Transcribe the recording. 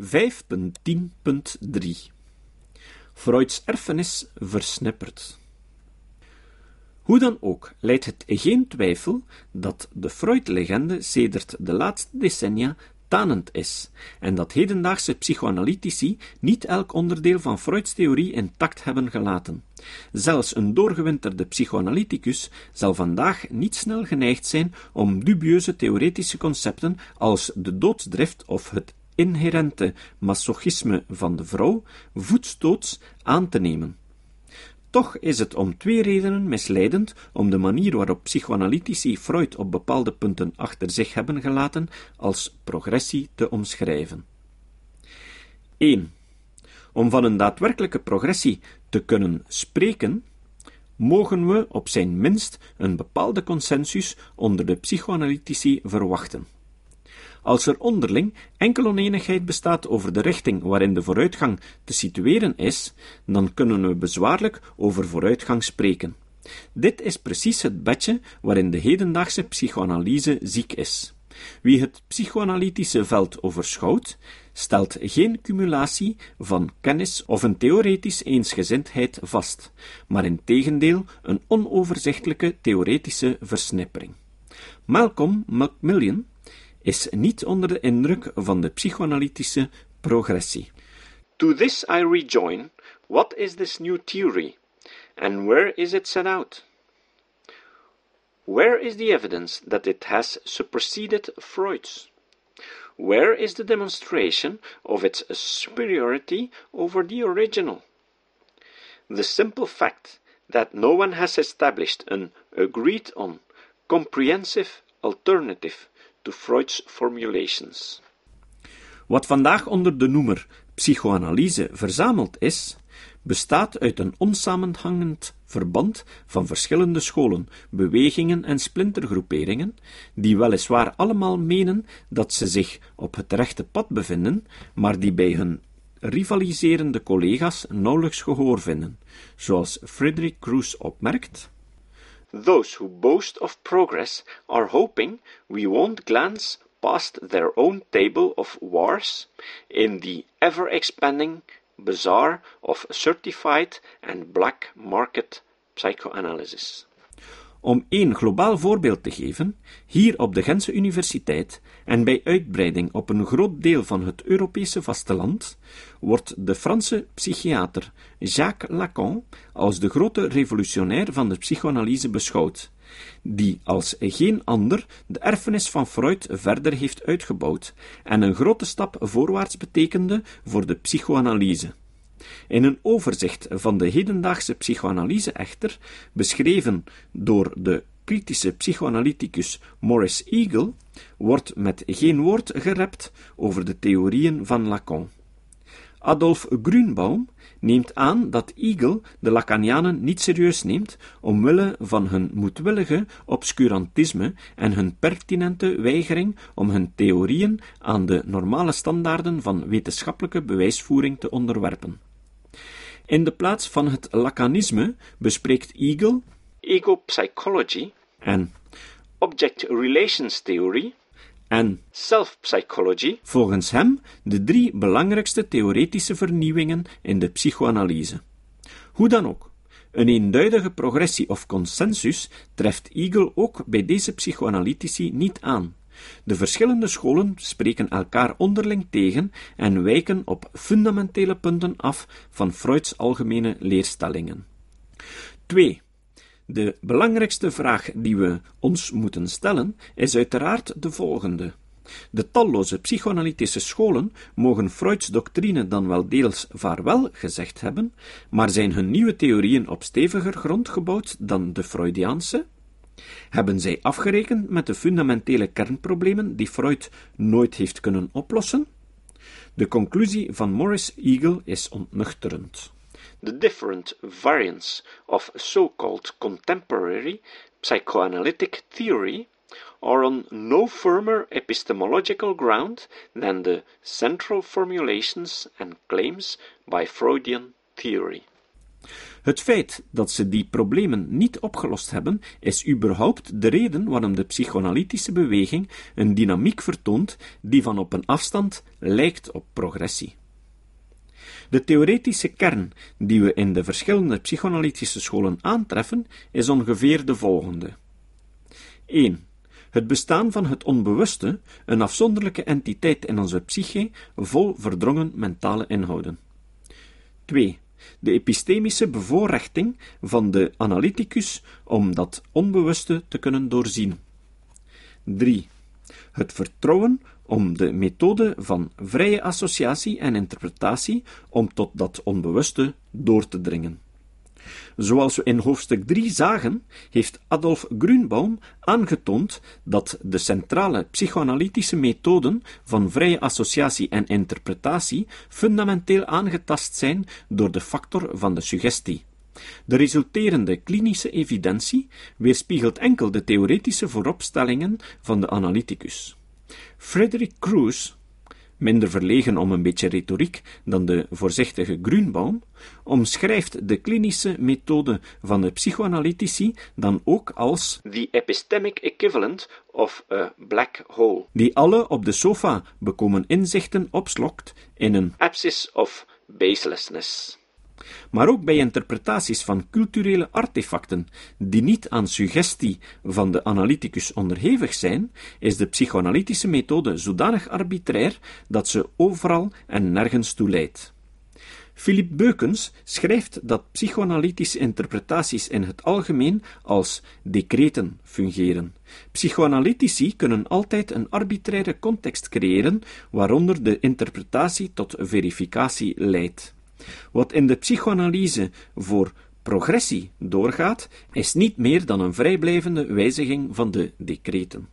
5.10.3 Freuds erfenis versnipperd. Hoe dan ook leidt het geen twijfel dat de Freud-legende sedert de laatste decennia tanend is, en dat hedendaagse psychoanalytici niet elk onderdeel van Freuds theorie intact hebben gelaten. Zelfs een doorgewinterde psychoanalyticus zal vandaag niet snel geneigd zijn om dubieuze theoretische concepten als de doodsdrift of het inherente masochisme van de vrouw voetstoots aan te nemen. Toch is het om twee redenen misleidend om de manier waarop psychoanalytici Freud op bepaalde punten achter zich hebben gelaten als progressie te omschrijven. 1. Om van een daadwerkelijke progressie te kunnen spreken, mogen we op zijn minst een bepaalde consensus onder de psychoanalytici verwachten. Als er onderling enkel oneenigheid bestaat over de richting waarin de vooruitgang te situeren is, dan kunnen we bezwaarlijk over vooruitgang spreken. Dit is precies het bedje waarin de hedendaagse psychoanalyse ziek is. Wie het psychoanalytische veld overschouwt, stelt geen cumulatie van kennis of een theoretisch eensgezindheid vast, maar in tegendeel een onoverzichtelijke theoretische versnippering. Malcolm Macmillan is niet onder de indruk van de psychoanalytische progressie. To this I rejoin, what is this new theory, and where is it set out? Where is the evidence that it has superseded Freud's? Where is the demonstration of its superiority over the original? The simple fact that no one has established an agreed on, comprehensive alternative to Freud's formulations. Wat vandaag onder de noemer psychoanalyse verzameld is, bestaat uit een onsamenhangend verband van verschillende scholen, bewegingen en splintergroeperingen, die weliswaar allemaal menen dat ze zich op het rechte pad bevinden, maar die bij hun rivaliserende collega's nauwelijks gehoor vinden, zoals Friedrich Cruz opmerkt. Those who boast of progress are hoping we won't glance past their own table of wars in the ever-expanding bazaar of certified and black market psychoanalysis. Om één globaal voorbeeld te geven, hier op de Gentse Universiteit en bij uitbreiding op een groot deel van het Europese vasteland, wordt de Franse psychiater Jacques Lacan als de grote revolutionair van de psychoanalyse beschouwd, die als geen ander de erfenis van Freud verder heeft uitgebouwd en een grote stap voorwaarts betekende voor de psychoanalyse. In een overzicht van de hedendaagse psychoanalyse echter, beschreven door de kritische psychoanalyticus Maurice Eagle, wordt met geen woord gerept over de theorieën van Lacan. Adolf Grünbaum neemt aan dat Eagle de Lacanianen niet serieus neemt omwille van hun moedwillige obscurantisme en hun pertinente weigering om hun theorieën aan de normale standaarden van wetenschappelijke bewijsvoering te onderwerpen. In de plaats van het Lacanisme bespreekt Eagle ego psychology en object relations theory en self-psychology volgens hem de drie belangrijkste theoretische vernieuwingen in de psychoanalyse. Hoe dan ook, een eenduidige progressie of consensus treft Eagle ook bij deze psychoanalytici niet aan. De verschillende scholen spreken elkaar onderling tegen en wijken op fundamentele punten af van Freuds algemene leerstellingen. 2. De belangrijkste vraag die we ons moeten stellen is uiteraard de volgende. De talloze psychoanalytische scholen mogen Freuds doctrine dan wel deels vaarwel gezegd hebben, maar zijn hun nieuwe theorieën op steviger grond gebouwd dan de Freudiaanse? Hebben zij afgerekend met de fundamentele kernproblemen die Freud nooit heeft kunnen oplossen? De conclusie van Morris Eagle is ontnuchterend. The different variants of so-called contemporary psychoanalytic theory are on no firmer epistemological ground than the central formulations and claims by Freudian theory. Het feit dat ze die problemen niet opgelost hebben, is überhaupt de reden waarom de psychoanalytische beweging een dynamiek vertoont die van op een afstand lijkt op progressie. De theoretische kern die we in de verschillende psychoanalytische scholen aantreffen, is ongeveer de volgende. 1. Het bestaan van het onbewuste, een afzonderlijke entiteit in onze psyche, vol verdrongen mentale inhouden. 2 de epistemische bevoorrechting van de analyticus om dat onbewuste te kunnen doorzien. 3. Het vertrouwen om de methode van vrije associatie en interpretatie om tot dat onbewuste door te dringen. Zoals we in hoofdstuk 3 zagen, heeft Adolf Grünbaum aangetoond dat de centrale psychoanalytische methoden van vrije associatie en interpretatie fundamenteel aangetast zijn door de factor van de suggestie. De resulterende klinische evidentie weerspiegelt enkel de theoretische vooropstellingen van de analyticus. Frederick Cruz minder verlegen om een beetje retoriek dan de voorzichtige Grünbaum, omschrijft de klinische methode van de psychoanalytici dan ook als the epistemic equivalent of a black hole, die alle op de sofa bekomen inzichten opslokt in een abscess of baselessness maar ook bij interpretaties van culturele artefacten die niet aan suggestie van de analyticus onderhevig zijn, is de psychoanalytische methode zodanig arbitrair dat ze overal en nergens toe leidt. Philip Beukens schrijft dat psychoanalytische interpretaties in het algemeen als decreten fungeren. Psychoanalytici kunnen altijd een arbitraire context creëren waaronder de interpretatie tot verificatie leidt. Wat in de psychoanalyse voor progressie doorgaat, is niet meer dan een vrijblijvende wijziging van de decreten.